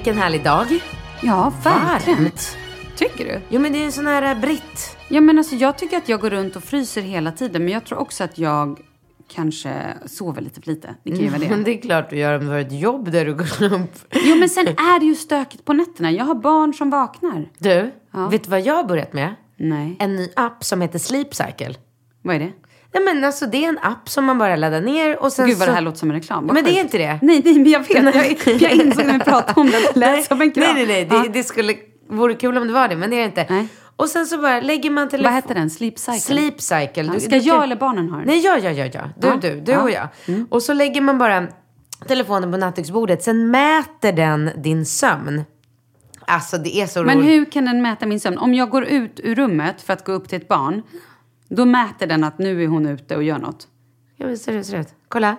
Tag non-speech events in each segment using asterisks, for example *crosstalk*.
Vilken härlig dag. Ja, verkligen. Varmt. Tycker du? Jo men det är en sån här eh, britt. Ja, men alltså jag tycker att jag går runt och fryser hela tiden, men jag tror också att jag kanske sover lite för lite. Det kan ju vara Men det. *laughs* det är klart du gör om du har ett jobb där du går upp. Jo, men sen är det ju stökigt på nätterna. Jag har barn som vaknar. Du, Ja. vet du vad jag har börjat med? Nej. En ny app som heter Sleep Cycle. Vad är det? Nej men alltså det är en app som man bara laddar ner och sen Gud vad så... det här låter som en reklam. Vad Men det är inte det. Nej, nej, men jag vet. *laughs* Jag, jag insåg när vi pratade om det lät som en kram. Nej, nej, nej. Ja. Det, det skulle, vore kul om det var det, men det är det inte. Nej. Och sen så bara lägger man telefon... Vad heter den? Sleep Cycle? Sleep Cycle. Ja, ska du jag eller barnen ha den? Nej, ja, ja, ja, ja. Du, Ja. du, du Ja. och jag. Mm. Och så lägger man bara telefonen på nattduksbordet. Sen mäter den din sömn. Alltså det är så Men roligt. hur kan den mäta min sömn? Om jag går ut ur rummet för att gå upp till ett barn, då mäter den att nu är hon ute och gör något. Ja, men ser ut, ser ut. Kolla.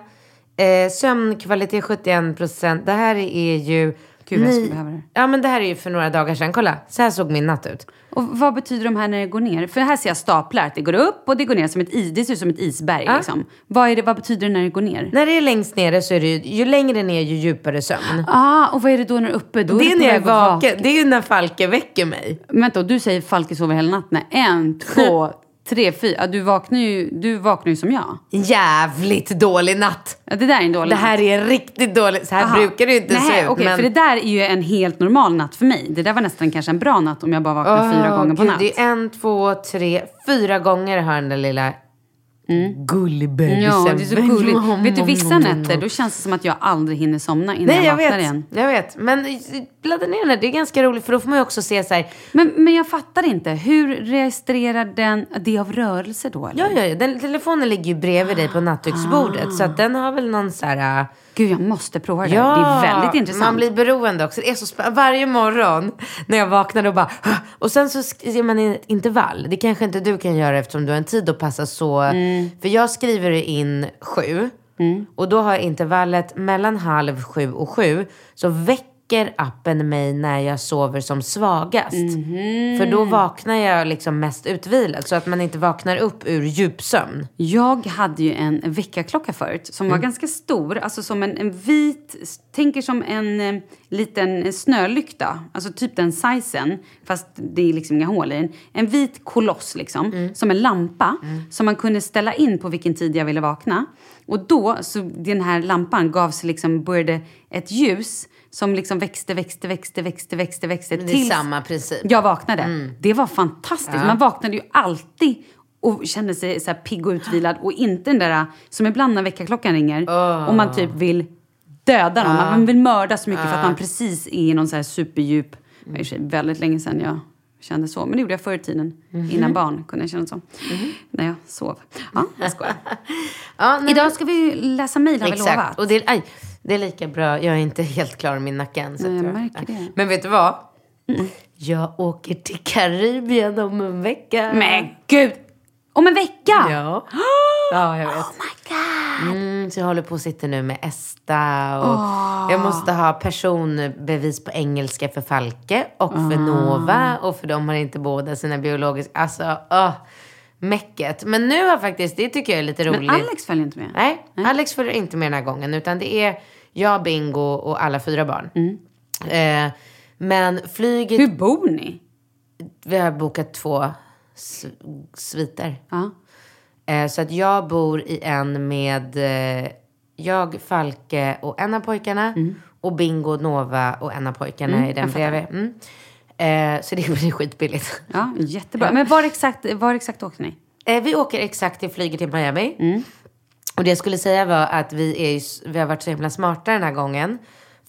Eh, sömnkvalitet 71 procent. Det här är ju... Gud, Gud, jag skulle behöva det. Ja men det här är ju för några dagar sedan. Kolla, så här såg min natt ut. Och vad betyder de här när det går ner? För här ser jag staplar. att Det går upp och det går ner som ett is. Det ser ut som ett isberg. Liksom. Vad, är det, vad betyder det när det går ner? När det är längst nere så är det ju, ju längre ner ju djupare sömn. Ah, och vad är det då när det är uppe? Då Det är när jag är vaken. Det är ju när Falke väcker mig. Vänta, och du säger Falke sover hela natten. En, två, tre, fyra. Du vaknar ju, du vaknar ju som jag. Jävligt dålig natt. Ja, det där är en dålig Det här är en riktigt dålig... Så här Aha. brukar det ju inte se ut. okej, men... för det där är ju en helt normal natt för mig. Det där var nästan kanske en bra natt om jag bara vaknar fyra Åh, gånger på gud, natt. Det är en, två, tre, fyra gånger har den där lilla Mm. Ja, det är så gulligt. Vet du, vissa nätter då känns det som att jag aldrig hinner somna innan Nej, jag jag vaknar igen. Jag vet. Men ladda ner den. Det är ganska roligt för då får man ju också se så här. Men, men jag fattar inte. Hur registrerar den det av rörelse då? Eller? Ja, ja, ja. Den, telefonen ligger ju bredvid dig på nattduksbordet. Så att den har väl någon så här... äh, Gud, jag måste prova det där. Ja, det är väldigt intressant. man blir beroende också. Det är så Varje morgon när jag vaknar och bara... Och sen så skriver man in ett intervall. Det kanske inte du kan göra eftersom du har en tid att passa så... Mm. För jag skriver in sju. Och då har jag intervallet mellan halv sju och sju. Så väcker appen mig när jag sover som svagast. Mhm. För då vaknar jag liksom mest utvilad. Så att man inte vaknar upp ur djupsömn. Jag hade ju en väckarklocka förut som Mm. var ganska stor. Alltså som en, en vit, tänker som en eh, liten snölykta. Alltså typ den sizen. Fast det är liksom inga hål i den. En vit koloss liksom. Mm. Som en lampa. Som man kunde ställa in på vilken tid jag ville vakna. Och då, så den här lampan gav sig liksom, började ett ljus. Som liksom växte, växte, växte, växte, växte, växte. Men det är samma princip. Jag vaknade. Det var fantastiskt. Man vaknade ju alltid och kände sig så här pigg och utvilad. Och inte den där som ibland när väckarklockan ringer och man typ vill döda någon. Man vill mörda så mycket för att man precis är i någon så här superdjup... Det för sig väldigt länge sedan jag kände så. Men det gjorde jag förr i tiden. Innan barn kunde jag känna så. När jag sov. Ja, jag skojar. *laughs* Ja, Idag ska vi läsa mejl har vi lovat. Och det, aj, det är lika bra. Jag är inte *laughs* helt klar med min nacke än. så Nej, jag märker det. Men vet du vad? Jag åker till Karibien om en vecka. Men gud! Om en vecka! Ja. *gasps* *gasps* ja, jag vet. Oh my god! Mm, så jag håller på och sitter nu med Esta och jag måste ha personbevis på engelska för Falke och för Nova och för de har inte båda sina biologiska, alltså åh, mäcket. Men nu har faktiskt, det tycker jag är lite roligt. Men Alex följer inte med. Nej, Alex följer inte med den här gången. Utan det är jag, Bingo och alla fyra barn. Eh, men flyget, Hur bor ni? vi har bokat två sviter. Ja. Eh, så att jag bor i en med eh, jag, Falke och en av pojkarna. Och Bingo, Nova och en av pojkarna i den bredvid. Mm. Eh, så det *laughs* blir skitbilligt. Ja, jättebra. Men var exakt, var exakt åkte ni? Eh, vi åker exakt till flyget till Miami. Och det jag skulle säga var att vi, är ju, vi har varit så himla smarta den här gången.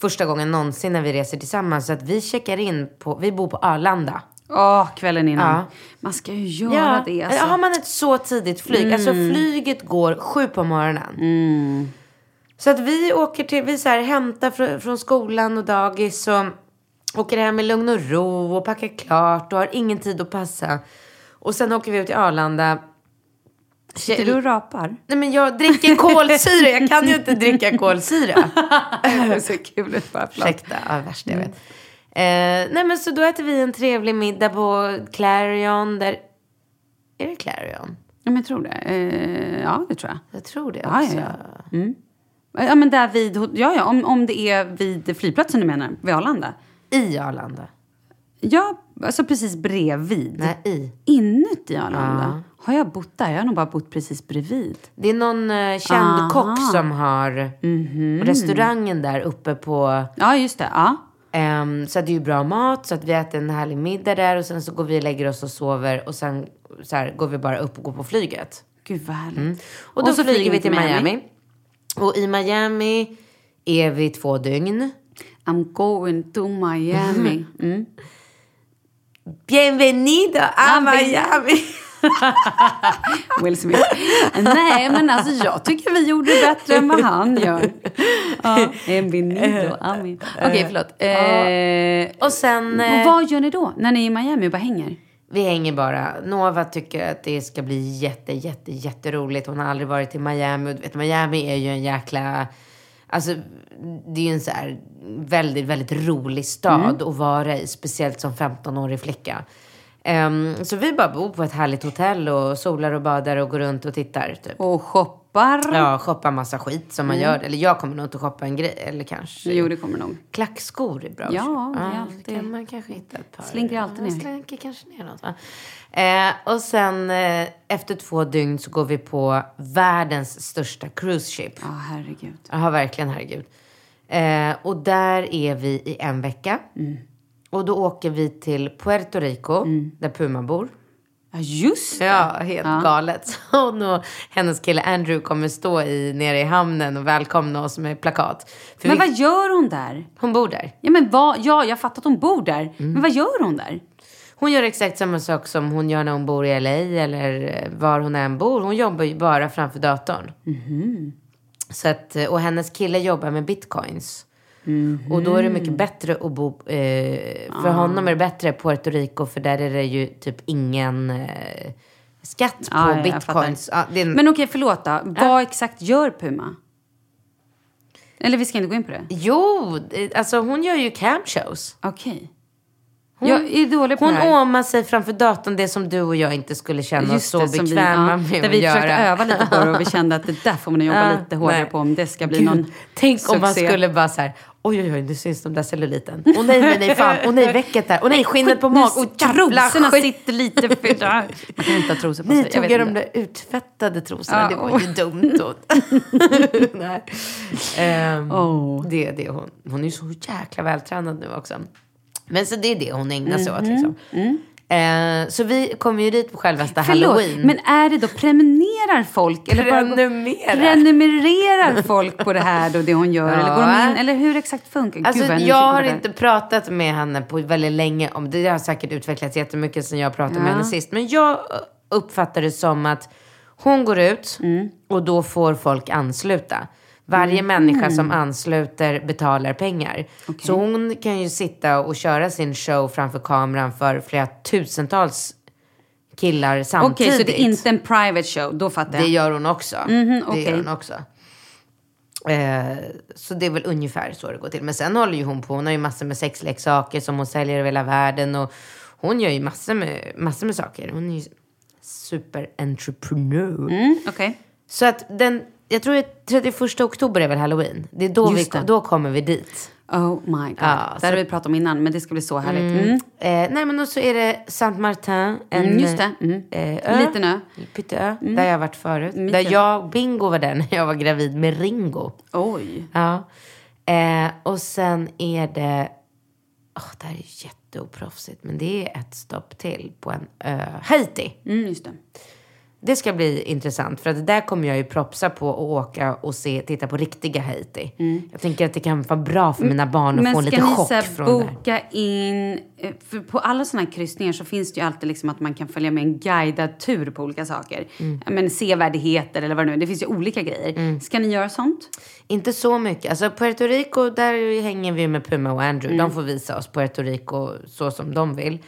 Första gången någonsin när vi reser tillsammans. Så att vi checkar in på, vi bor på Arlanda. Åh, kvällen innan. Ja. Man ska ju göra det alltså. Har man ett så tidigt flyg, alltså flyget går sju på morgonen. Så att vi åker till, vi så här, hämtar från, från skolan och dagis och åker hem i lugn och ro och packar klart och har ingen tid att passa. Och sen åker vi ut till Arlanda. Sitter du och rapar? Nej men jag dricker kolsyra, jag kan ju inte dricka *laughs* kolsyra. Det är så kul ut bara. Ursäkta, ja, värst jag vet. Eh, nej men så då äter vi en trevlig middag på Clarion där... Är det Clarion? Ja, men jag tror det. Eh, ja, det tror jag. Jag tror det Ja, också. ja, ja. Ja, men där vid... Ja, ja, om, om det är vid flygplatsen du menar, vid Arlanda. I Arlanda. Ja, alltså precis bredvid. Nej, i. Inuti Arlanda. Har jag bott där? Jag har nog bara bott precis bredvid. Det är någon eh, känd Aha. kock som har restaurangen där uppe på... Ja, just det. Ja. ehm, så det är ju bra mat, så att vi äter en härlig middag där och sen så går vi och lägger oss och sover och sen så här, går vi bara upp och går på flyget. Gud vad härligt. Och då flyger vi till Miami. Och i Miami är vi två dygn. I'm going to Miami. *laughs* Mm. Bienvenido a Miami! *laughs* Will Smith. Nej, men alltså jag tycker vi gjorde bättre än vad han gör. Ja, en vinito, amen. Okej, förlåt. Eh, Och sen... och eh, vad gör ni då när ni är i Miami och bara hänger? Vi hänger bara. Nova tycker att det ska bli jätte, jätte, jätteroligt. Hon har aldrig varit i Miami. Och du vet, Miami är ju en jäkla... Alltså, det är ju en så här väldigt, väldigt rolig stad Mm. att vara i. Speciellt som 15-årig flicka. Ehm, så vi bara bor på ett härligt hotell och solar och badar och går runt och tittar. Typ. Och shoppar. Ja, shoppa massa skit som man Mm. gör. Eller jag kommer nog inte shoppa en grej. Eller kanske. Jo, det kommer nog. Klackskor är bra. Ja, det är alltid- kan man kanske hitta ett par. Slinker alltid ner. Slinker kanske ner något va? Eh, och sen eh, efter två dygn så går vi på världens största cruise ship. Ja, herregud. Ja, verkligen herregud. Eh, och där är vi i en vecka. Mm. Och då åker vi till Puerto Rico, där Puma bor. Ja, just det. Ja, helt galet. Så *laughs* hon och hennes kille Andrew kommer stå i, nere i hamnen och välkomna oss med plakat. För Men vi, vad gör hon där? Hon bor där. Ja, men vad, ja, jag fattar att hon bor där. Mm. Men vad gör hon där? Hon gör exakt samma sak som hon gör när hon bor i LA eller eh, var hon än bor. Hon jobbar ju bara framför datorn. Så att, eh, och hennes kille jobbar med bitcoins. Och då är det mycket bättre att bo... Eh, för honom är det bättre Puerto Rico för där är det ju typ ingen eh, skatt på jag bitcoins. Är en, Men okej, förlåt då. Vad exakt gör Puma? Eller vi ska inte gå in på det? Jo, det- alltså hon gör ju camshows. Okej. Jag är dålig på Hon det här. åmar sig framför datorn, det som du och jag inte skulle känna oss Just så det, som vi- bekväma ja, med Där att vi göra. försökte öva lite på det och vi kände att det där får man jobba *laughs* Ja, lite hårdare nej. på om det ska bli Gud, någon Tänk om man succé. skulle bara så här, oj oj oj, nu syns de där celluliten. Åh nej, nej, nej, fan, åh nej, väcket där, åh nej, skinnet på magen, jävla Trosorna sitter lite för... *laughs* där. Man kan inte ha trosor på Ni sig. tog vet jag de där utfettade trosorna, Ja, det var ju dumt. Och... *laughs* nej. Ehm, Åh. Det är det hon, hon är ju så jäkla vältränad nu också. Men så det är det hon ägnar sig åt liksom. Eh, så vi kommer ju dit på självaste Förlåt, halloween. men är det då prenumererar folk? Eller bara Prenumerar? prenumererar folk på det här då, det hon gör? Eller, går de Ja. in, eller hur exakt funkar Alltså, vad jag, nyfiken på har det inte pratat med henne på väldigt länge om det. Det har säkert utvecklats jättemycket sen jag pratade med Ja. henne sist. Men jag uppfattar det som att hon går ut Mm. och då får folk ansluta. Varje människa som ansluter betalar pengar. Så hon kan ju sitta och köra sin show framför kameran för flera tusentals killar Okej, samtidigt. så det är inte en private show, då fattar Det jag. gör hon också. Mhm, Det okej. gör hon också. Eh, så det är väl ungefär så det går till. Men sen håller ju hon på. Hon har ju massor med sexleksaker som hon säljer över hela världen. Och hon gör ju massor med, massor med saker. Hon är ju super-entrepreneur. Mm, Okej. Så att den, jag tror att 31 oktober är väl halloween. Det är då, vi, det. då kommer vi dit. Oh my god. Ja, det så- hade vi pratat om innan, men det ska bli så härligt. Mm. Eh, nej men och så är det Saint Martin. En Mm, just det. Mm. Eh, ö. En liten ö. Pytteö. Där jag varit förut. Mitt Där jag, Bingo var där när jag var gravid med Ringo. Oj. Ja. Eh, och sen är det... Oh, det här är jätteoproffsigt, men det är ett stopp till på en ö. Haiti. Mm, just det. Det ska bli intressant, för att där kommer jag ju propsa på att åka och se, titta på riktiga Haiti. Jag tänker att det kan vara bra för mina barn att få en Mm. ska liten ni chock här från det här. boka in... eh, För på alla sådana här kryssningar så finns det ju alltid liksom att man kan följa med en guidad tur på olika saker. Mm. Men sevärdheter eller vad det nu är. Det finns ju olika grejer. Mm. Ska ni göra sånt? Inte så mycket. Alltså Puerto Rico, där hänger vi med Puma och Andrew. Mm. De får visa oss Puerto Rico så som de vill.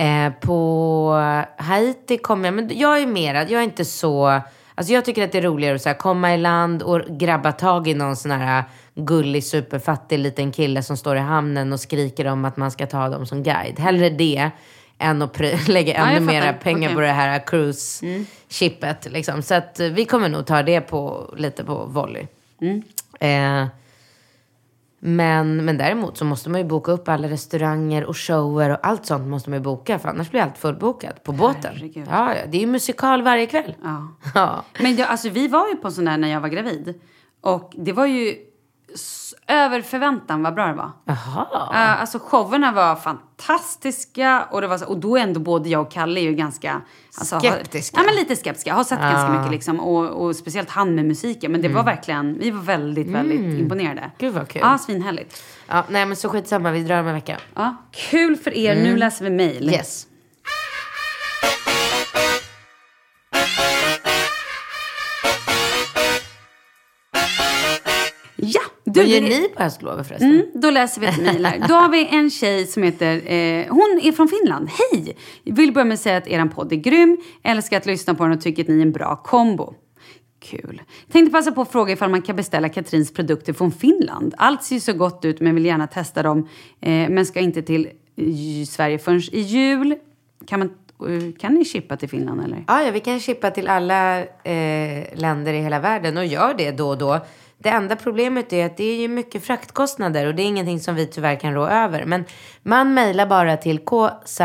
Eh, på Haiti kommer jag, men jag är mer, jag är inte så, alltså jag tycker att det är roligare att så här, komma i land och grabba tag i någon sån här gullig, superfattig liten kille som står i hamnen och skriker om att man ska ta dem som guide. Hellre det än att *laughs* lägga Ja, ännu mera fattar. pengar Okej. på det här cruise-chippet. Liksom. Så att vi kommer nog ta det på, lite på volley. Eh, men, men däremot så måste man ju boka upp alla restauranger och shower och allt sånt måste man ju boka för annars blir allt fullbokat på båten. Herregud. Ja, ja, det är ju musikal varje kväll. Ja. Ja. Men jag, alltså, vi var ju på en sån där när jag var gravid. Och det var ju över förväntan vad bra det var. Jaha. Uh, alltså showerna var fantastiska och, det var så, och då är ändå både jag och Kalle ju ganska... Alltså, har- Skeptiska. Ja, men lite skeptiska. Har sett ganska mycket liksom. Och, och speciellt han med musiken. Men det var verkligen, vi var väldigt, väldigt imponerade. Mm. Gud, vad kul. Ja, svinhärligt. Ja, nej men så skitsamma, vi drar om en vecka. Ja, kul för er. Nu läser vi mejl. Mm. Yes. Du, Vad gör ni på höstlovet förresten? Mm, då läser vi ett mejl. Då har vi en tjej som heter, eh, hon är från Finland. Hej! Vill börja med att säga att er podd är grym. Älskar att lyssna på den och tycker att ni är en bra kombo. Kul. Tänkte passa på att fråga ifall man kan beställa Katrins produkter från Finland. Allt ser så gott ut men vill gärna testa dem. Eh, men ska inte till eh, Sverige förrän i jul. Kan, man, eh, kan ni chippa till Finland eller? Ja, ja, vi kan chippa till alla eh, länder i hela världen och gör det då och då. Det enda problemet är att det är ju mycket fraktkostnader och det är ingenting som vi tyvärr kan rå över. Men man mejlar bara till kz...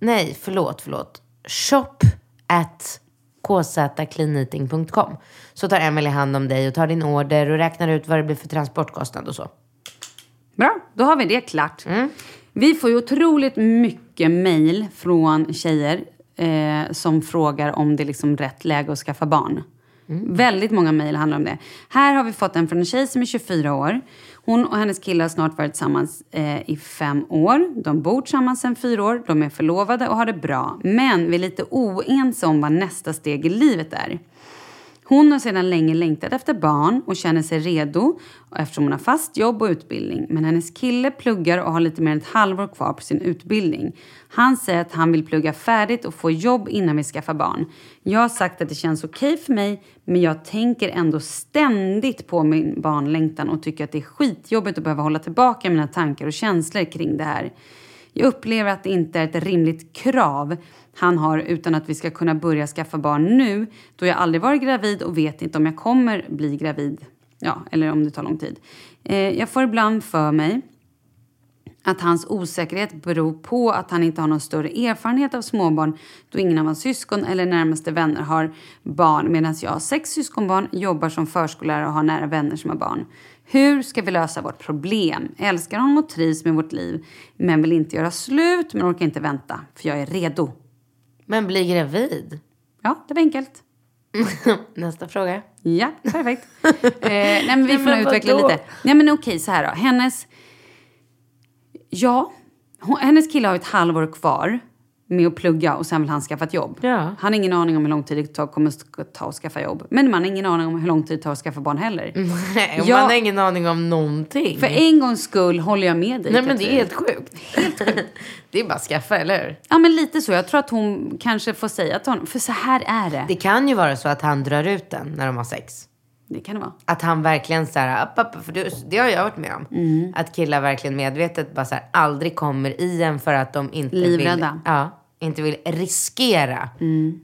Nej, förlåt, förlåt. Shop at kzcleaneating.com. Så tar Emily hand om dig och tar din order och räknar ut vad det blir för transportkostnad och så. Bra, då har vi det klart. Vi får ju otroligt mycket mejl från tjejer eh, som frågar om det är liksom rätt läge att skaffa barn. Mm. Väldigt många mejl handlar om det. Här har vi fått en från en tjej som är 24 år. Hon och hennes kille har snart varit tillsammans eh, i fem år. De bor tillsammans sedan fyra år. De är förlovade och har det bra. Men vi är lite oense om vad nästa steg i livet är. Hon har sedan länge längtat efter barn och känner sig redo eftersom hon har fast jobb och utbildning. Men hennes kille pluggar och har lite mer än ett halvår kvar på sin utbildning. Han säger att han vill plugga färdigt och få jobb innan vi skaffar barn. Jag har sagt att det känns okej för mig men jag tänker ändå ständigt på min barnlängtan och tycker att det är skitjobbigt att behöva hålla tillbaka mina tankar och känslor kring det här. Jag upplever att det inte är ett rimligt krav han har utan att vi ska kunna börja skaffa barn nu då jag aldrig varit gravid och vet inte om jag kommer bli gravid. Ja, eller om det tar lång tid. Eh, jag får ibland för mig att hans osäkerhet beror på att han inte har någon större erfarenhet av småbarn då ingen av hans syskon eller närmaste vänner har barn medan jag har sex syskonbarn, jobbar som förskollärare och har nära vänner som har barn. Hur ska vi lösa vårt problem? Älskar honom och trivs med vårt liv men vill inte göra slut men orkar inte vänta för jag är redo. Men bli gravid. Ja, det var enkelt. *laughs* Nästa fråga. Ja, perfekt. *laughs* eh, nej, men vi Nej, får nog utveckla vadå? lite. Nej, men okej, så här då. Hennes... Ja, hon, hennes kille har ett halvår kvar med att plugga och sen vill han skaffa ett jobb. Ja. Han har ingen aning om hur lång tid det tar, kommer att ta att skaffa jobb. Men man har ingen aning om hur lång tid det tar att skaffa barn heller. *laughs* Nej, och Ja. man har ingen aning om någonting. För en gångs skull håller jag med dig. Nej men det är Katrin. helt sjukt. *laughs* det är bara att skaffa, eller hur? Ja, men lite så. Jag tror att hon kanske får säga till honom. För så här är det. Det kan ju vara så att han drar ut den när de har sex. Det kan det vara. Att han verkligen så här, upp, upp, för det, det har jag varit med om. Mm. Att killar verkligen medvetet bara så här, aldrig kommer i en för att de inte vill, Livrädda. Mm. ja, inte vill riskera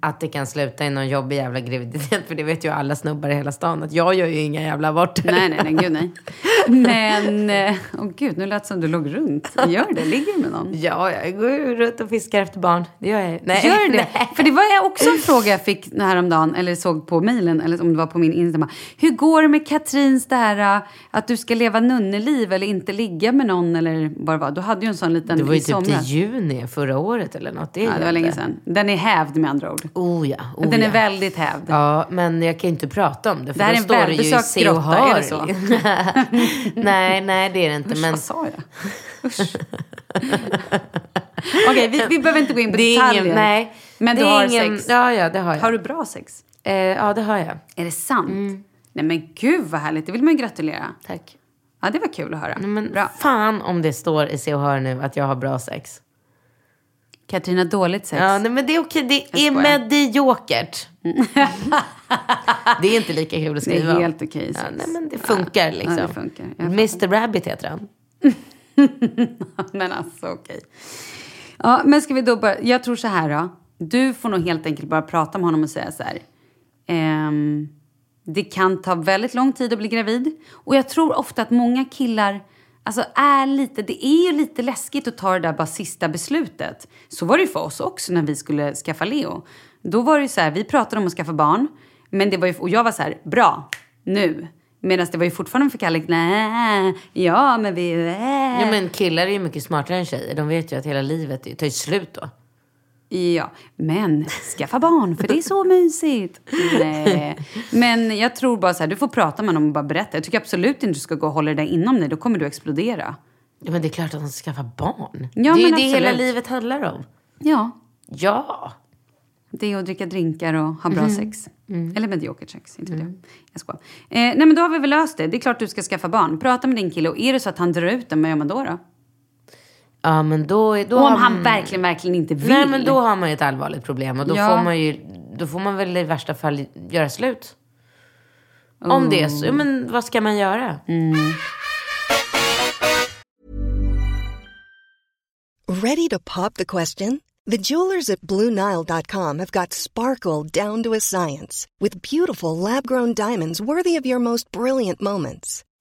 att det kan sluta i någon jobbig jävla graviditet. För det vet ju alla snubbar i hela stan att jag gör ju inga jävla aborter. Nej, nej, nej, gud nej. *laughs* Men, eh, åh gud, nu lät det som du låg runt. Gör det, ligger du med någon? Ja, jag går ju runt och fiskar efter barn. Det gör jag. Nej. Gör det? Nej. För det var också en fråga jag fick häromdagen, eller såg på mejlen, eller om det var på min Instagram. Hur går det med Katrins det här äh, att du ska leva nunneliv eller inte ligga med någon eller vad det var? Du hade ju en sån liten Det var ju i typ somras. juni förra året eller något. Det, Ja, det var ju länge sedan. Den är hävd med andra ord. Oh ja, oh Den ja. är väldigt hävd. Ja, men jag kan inte prata om det. För Det här då är en står det ju i Se och Hör. *laughs* *laughs* nej, nej det är det inte. Usch, Men vad sa jag? Usch. *laughs* Okej, vi, vi behöver inte gå in på det detaljer. ingen, nej. Men det du har ingen, sex. Ja, ja, det har jag. Har du bra sex? Eh, ja, det har jag. Är det sant? Mm. Nej men gud vad härligt, det vill man ju gratulera. Tack. Ja, det var kul att höra. Nej, men Bra. fan om det står i Se och Hör nu att jag har bra sex. Katrina, dåligt sex. Ja, nej, men det är okej. Det är mediokert. *laughs* det är inte lika kul att det skriva är om. helt okej Ja, nej, men det funkar liksom. Ja, det funkar. Mr Rabbit heter han. *laughs* men alltså okej. Ja, men ska vi då bara... Jag tror så här då. Du får nog helt enkelt bara prata med honom och säga så här. Ehm, det kan ta väldigt lång tid att bli gravid. Och jag tror ofta att många killar alltså är lite... Det är ju lite läskigt att ta det där bara sista beslutet. Så var det ju för oss också när vi skulle skaffa Leo. Då var det ju så här, vi pratade om att skaffa barn. Men det var ju, och jag var så här, bra, nu. Medan det var ju fortfarande för Kalle, nej, ja men vi... Äh. Ja, men killar är ju mycket smartare än tjejer. De vet ju att hela livet tar ju slut då. Ja, men skaffa barn för det är så mysigt. *laughs* Nej. Men jag tror bara så här, du får prata med honom och bara berätta. Jag tycker absolut inte du ska gå och hålla det där inom dig, då kommer du explodera. Ja, men det är klart att de ska skaffa barn. Ja, det är ju det hela absolut. livet handlar om. Ja, Ja. det är att dricka drinkar och ha bra sex. Eller mediokert sex, inte Mm. jag. Jag skojar. Eh, nej men då har vi väl löst det. Det är klart du ska skaffa barn. Prata med din kille och är det så att han drar ut den, vad gör man då? då? Ja, men då... då Och om har han man- verkligen, verkligen inte vill. Nej, men då har man ju ett allvarligt problem. Och då, Ja. får man ju, då får man väl i värsta fall göra slut. Om det är så, ja, men vad ska man göra? Ready to pop the question? The jewelers at BlueNile.com have got sparkle down to a science with beautiful lab grown diamonds worthy of your most brilliant moments.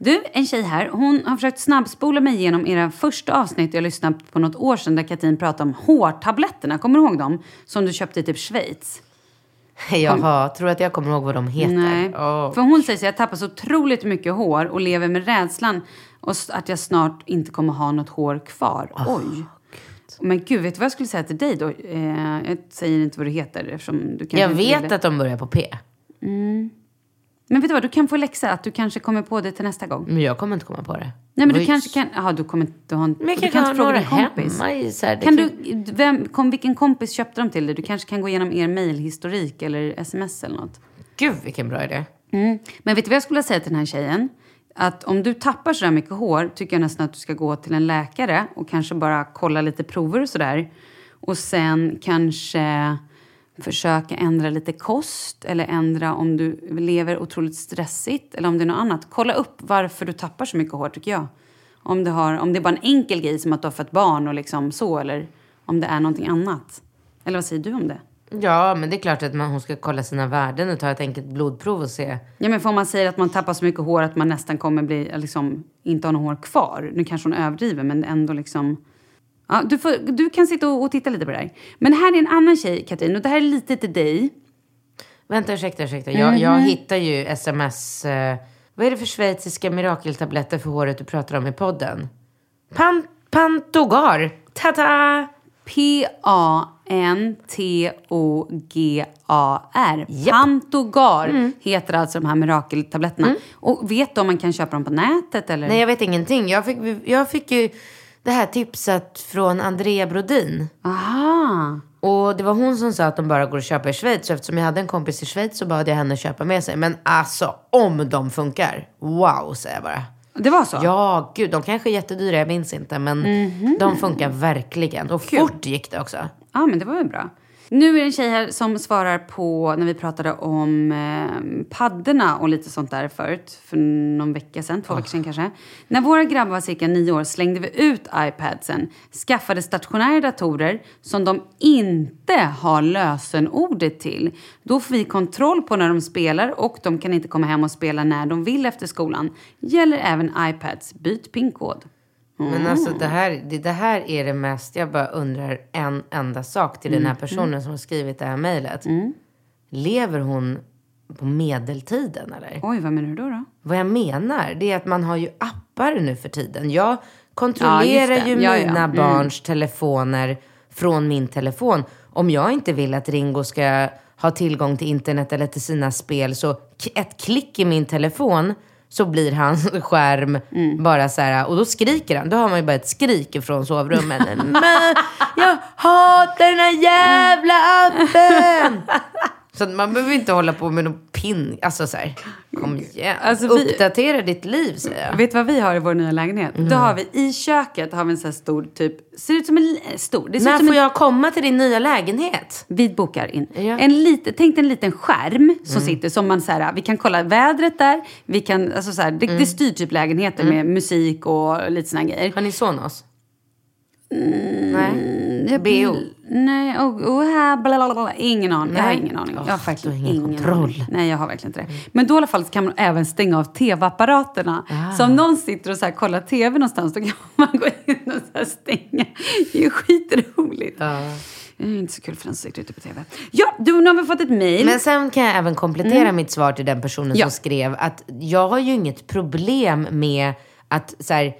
Du, en tjej här, hon har försökt snabbspola mig igenom era första avsnitt jag lyssnade på något år sedan där Katrin pratade om hårtabletterna. Kommer du ihåg dem? Som du köpte i typ Schweiz. *laughs* Jaha, tror att jag kommer ihåg vad de heter? Nej. Åh. För hon säger att jag tappar så otroligt mycket hår och lever med rädslan och att jag snart inte kommer ha något hår kvar. Oj. Men gud, vet du vad jag skulle säga till dig då? Eh, jag säger inte vad du heter eftersom du kanske Jag vet att de börjar på P. Men vet du vad, du kan få läxa att du kanske kommer på det till nästa gång. Men jag kommer inte komma på det. Nej men du Oj. kanske kan, jaha du kommer inte ha en, Men jag du kan har inte fråga några din kompis. hemma i så här, det Kan kan- du, vem, kom, vilken kompis köpte de till dig? Du kanske kan gå igenom er mejlhistorik eller sms eller något. Gud vilken bra idé. Mm. Men vet du vad jag skulle säga till den här tjejen? Att om du tappar så där mycket hår tycker jag nästan att du ska gå till en läkare och kanske bara kolla lite prover och sådär. Och sen kanske försöka ändra lite kost eller ändra om du lever otroligt stressigt eller om det är något annat. Kolla upp varför du tappar så mycket hår tycker jag. Om, du har, om det är bara en enkel grej som att du har fött barn och liksom så eller om det är någonting annat. Eller vad säger du om det? Ja, men det är klart att man, hon ska kolla sina värden och ta ett enkelt blodprov och se. Ja, men för om man säger att man tappar så mycket hår att man nästan kommer bli, liksom, inte ha något hår kvar. Nu kanske hon överdriver, men ändå liksom... Ja, du, får, du kan sitta och, och titta lite på det här. Men här är en annan tjej, Katrin, och det här är lite till dig. Vänta, ursäkta, ursäkta. Jag, Mhm. jag hittar ju sms... Eh, vad är det för schweiziska mirakeltabletter för håret du pratar om i podden? Pan, Pantogar. Ta-ta! P-A-N-T-O-G-A-R. Pantogar heter alltså de här mirakeltabletterna. Och vet du om man kan köpa dem på nätet eller? Nej, jag vet ingenting. Jag fick, jag fick ju det här tipset från Andrea Brodin. Aha! Och det var hon som sa att de bara går att köpa i Schweiz. Eftersom jag hade en kompis i Schweiz så bad jag henne köpa med sig. Men alltså, om de funkar. Wow, säger jag bara. Det var så? Ja, gud, de kanske är jättedyra, jag minns inte. Men de funkar verkligen. Och fort gick det också. Ja, men det var väl bra. Nu är det en tjej här som svarar på när vi pratade om eh, paddorna och lite sånt där förut. För någon vecka sedan, två veckor sedan kanske. När våra grabbar var cirka nio år slängde vi ut iPadsen, skaffade stationära datorer som de inte har lösenordet till. Då får vi kontroll på när de spelar och de kan inte komma hem och spela när de vill efter skolan. Gäller även iPads. Byt pinkod. Men alltså det här, det, det här är det mest, jag bara undrar en enda sak till den här personen som har skrivit det här mejlet. Lever hon på medeltiden eller? Oj, vad menar du då? då? Vad jag menar, det är att man har ju appar nu för tiden. Jag Ja, kontrollerar det. ju Ja, ja. mina Mm. barns telefoner från min telefon. Om jag inte vill att Ringo ska ha tillgång till internet eller till sina spel så ett klick i min telefon så blir hans *laughs* skärm Mm. bara så här, och då skriker han. Då har man ju bara ett skrik från sovrummet. *laughs* Men jag hatar den här jävla appen! Så man behöver inte hålla på med någon pin. Alltså så här, kom igen. Alltså, vi- Uppdatera ditt liv säger jag. Vet du vad vi har i vår nya lägenhet? Då har vi i köket har vi en sån här stor typ, ser ut som en stor. Det ser När ut som får en, jag komma till din nya lägenhet? Vi bokar in. Ja. Mm. En lite, tänk dig en liten skärm som sitter som man så här, vi kan kolla vädret där. Vi kan, alltså så här, det, Mm. det styr typ lägenheten med musik och lite såna grejer. Har ni Sonos? Mm, Nej. BO? Nej, och, och här, bla, bla, bla, bla. Ingen aning. Jag har Nej. ingen aning. Jag har faktiskt ingen ingen kontroll. aning. Nej, jag har verkligen inte det. Men då i alla fall kan man även stänga av tv-apparaterna. Ah. Så om någon sitter och så här kollar tv någonstans då kan man gå in och så här stänga. Det är ju skitroligt. Det är inte så kul för den som sitter ute på tv. Ja, du, nu har vi fått ett mejl. Men sen kan jag även komplettera mitt svar till den personen Ja. som skrev att jag har ju inget problem med att så här,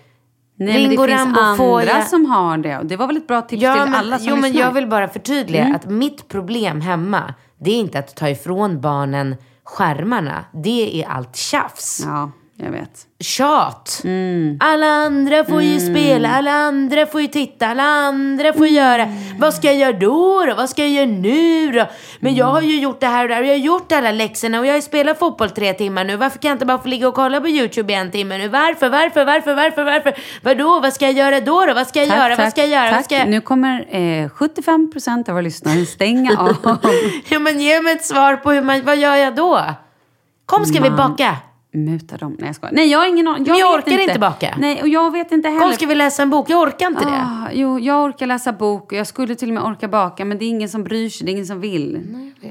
Nej, men Ringo det finns Rambo får andra jag- som har det. Det var väl ett bra tips Ja, till men, alla som jo, men lyssnar. jag vill bara förtydliga att mitt problem hemma, det är inte att ta ifrån barnen skärmarna. Det är allt tjafs. Ja, jag vet. Tjat! Mm. Alla andra får ju spela, alla andra får ju titta, alla andra får Mm. göra. Vad ska jag göra då, då? Vad ska jag göra nu då? Men jag har ju gjort det här och det här och jag har gjort alla läxorna och jag har ju spelat fotboll tre timmar nu. Varför kan jag inte bara få ligga och kolla på YouTube i en timme nu? Varför, varför, varför, varför, varför? Vadå, vad ska jag göra då? då? Vad ska jag göra? Vad ska jag göra? Tack. Vad ska jag... Nu kommer eh, 75 procent av våra lyssnare stänga av. *laughs* Ja, men ge mig ett svar på hur man, vad gör jag då? Kom ska vi Man- baka? Muta dem. Nej, jag skojar. Nej, jag har ingen aning. Jag vet orkar inte baka. Nej, och jag vet inte heller. Kom ska vi läsa en bok? Jag orkar inte det. Ah, jo, jag orkar läsa bok och jag skulle till och med orka baka men det är ingen som bryr sig, det är ingen som vill.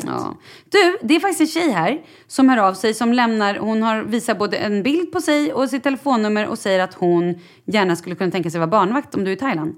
ja. Du, det är faktiskt en tjej här som hör av sig som lämnar, hon har visat både en bild på sig och sitt telefonnummer och säger att hon gärna skulle kunna tänka sig vara barnvakt om du är i Thailand.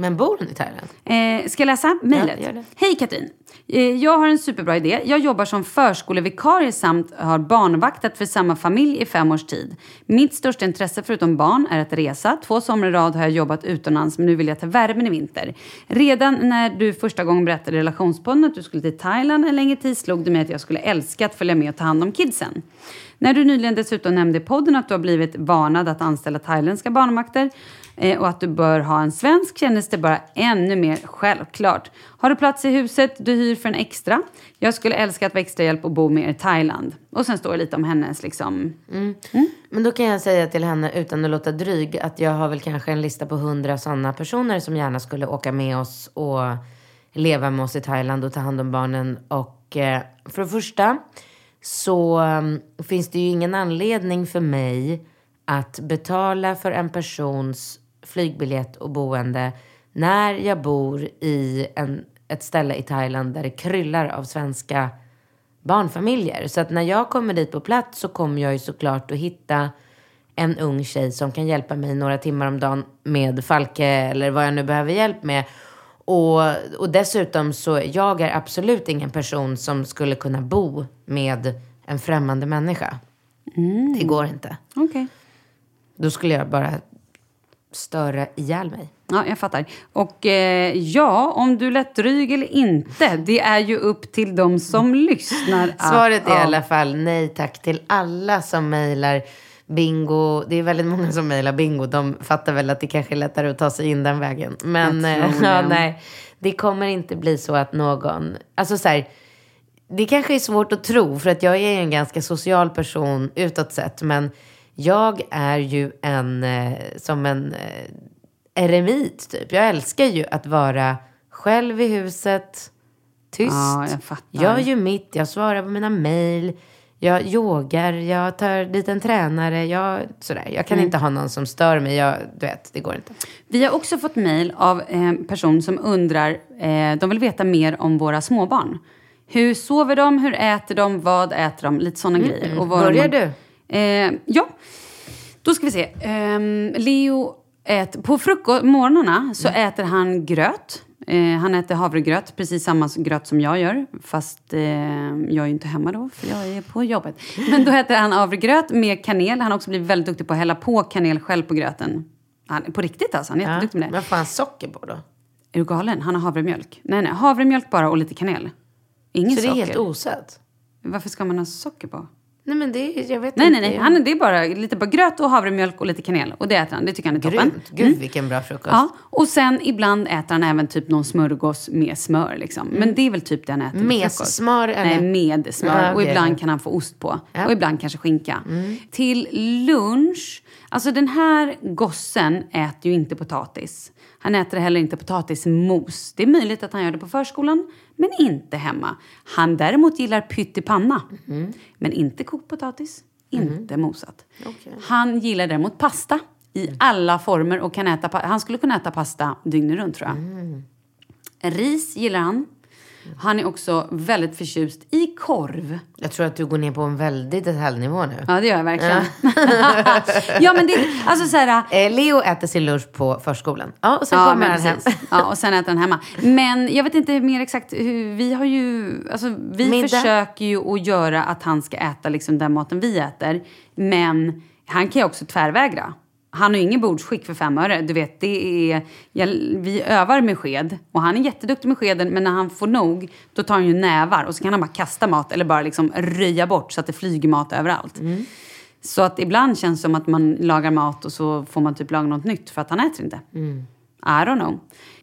Men bor hon i Thailand? Eh, ska jag läsa mejlet? Ja. Hej Katrin! Eh, jag har en superbra idé. Jag jobbar som förskolevikarie samt har barnvaktat för samma familj i fem års tid. Mitt största intresse förutom barn är att resa. Två somrar i rad har jag jobbat utomlands men nu vill jag ta värmen i vinter. Redan när du första gången berättade i relationspodden att du skulle till Thailand en längre tid slog det mig att jag skulle älska att följa med och ta hand om kidsen. När du nyligen dessutom nämnde i podden att du har blivit varnad att anställa thailändska barnvakter och att du bör ha en svensk kändes det bara ännu mer självklart. Har du plats i huset du hyr för en extra? Jag skulle älska att vara extra hjälp och bo med er i Thailand. Och sen står det lite om hennes liksom... Men då kan jag säga till henne utan att låta dryg att jag har väl kanske en lista på hundra sådana personer som gärna skulle åka med oss och leva med oss i Thailand och ta hand om barnen. Och eh, för det första så um, finns det ju ingen anledning för mig att betala för en persons flygbiljett och boende när jag bor i en, ett ställe i Thailand där det kryllar av svenska barnfamiljer. Så att när jag kommer dit på plats så kommer jag ju såklart att hitta en ung tjej som kan hjälpa mig några timmar om dagen med Falke eller vad jag nu behöver hjälp med. Och, och dessutom så jag är absolut ingen person som skulle kunna bo med en främmande människa. Det går inte. Okej. Då skulle jag bara störa ihjäl mig. Ja, jag fattar. Och eh, ja, om du lät dryg eller inte, det är ju upp till de som *laughs* lyssnar. att- Svaret är i ja. alla fall nej tack till alla som mejlar Bingo. Det är väldigt många som mejlar Bingo. De fattar väl att det kanske är lättare att ta sig in den vägen. Men eh, *laughs* ja, nej, det kommer inte bli så att någon... Alltså så här, det kanske är svårt att tro för att jag är en ganska social person utåt sett. Men jag är ju en, eh, som en eh, eremit typ. Jag älskar ju att vara själv i huset. Tyst. Ja, jag fattar. Jag gör mitt, jag svarar på mina mejl. Jag yogar, jag tar dit en tränare. Jag, sådär. jag kan Mm. inte ha någon som stör mig. Jag, du vet, det går inte. Vi har också fått mejl av en person som undrar, eh, de vill veta mer om våra småbarn. Hur sover de? Hur äter de? Vad äter de? Lite sådana grejer. Och vad Börjar de- du? Eh, ja, då ska vi se. Ehm, Leo äter, på frukost, morgnarna så äter han gröt. Eh, han äter havregröt, precis samma gröt som jag gör. Fast eh, jag är ju inte hemma då, för jag är på jobbet. Men då äter han havregröt med kanel. Han har också blivit väldigt duktig på att hälla på kanel själv på gröten. Han, på riktigt alltså, han är jätteduktig med det. Men får han socker på då? Är du galen? Han har havremjölk. Nej, nej, havremjölk bara och lite kanel. Ingen Så det är socker. helt osött? Varför ska man ha socker på? Nej men det är, jag vet Nej, inte. nej, nej. Han, det är bara lite bara gröt och havremjölk och lite kanel. Och det äter han. Det tycker han är toppen. Grymt. Gud vilken bra frukost. Ja, och sen ibland äter han även typ någon smörgås med smör. Liksom. Men det är väl typ det han äter Med smör, eller? Nej, med smör. Ja, Och okej. ibland kan han få ost på. Ja. Och ibland kanske skinka. Till lunch, alltså den här gossen äter ju inte potatis. Han äter heller inte potatismos. Det är möjligt att han gör det på förskolan, men inte hemma. Han däremot gillar pyttipanna, men inte kokt potatis, inte mosat. Han gillar däremot pasta i alla former och kan äta, han skulle kunna äta pasta dygnet runt tror jag. Ris gillar han. Han är också väldigt förtjust i korv. Jag tror att du går ner på en väldig detaljnivå nu. Ja, det gör jag verkligen. ja, *laughs* men det alltså så här... Eh, Leo äter sin lunch på förskolan. Ja, och sen Ja, kommer han hem. Ja, och sen äter han hemma. Men jag vet inte mer exakt hur, vi har ju, alltså vi Middag. försöker ju att göra att han ska äta liksom den maten vi äter. Men han kan ju också tvärvägra. Han har ju ingen bordsskick för fem öre. Du vet, det är, jag, vi övar med sked och han är jätteduktig med skeden men när han får nog då tar han ju nävar och så kan han bara kasta mat eller bara liksom röja bort så att det flyger mat överallt. Så att ibland känns det som att man lagar mat och så får man typ laga något nytt för att han äter inte. I don't know.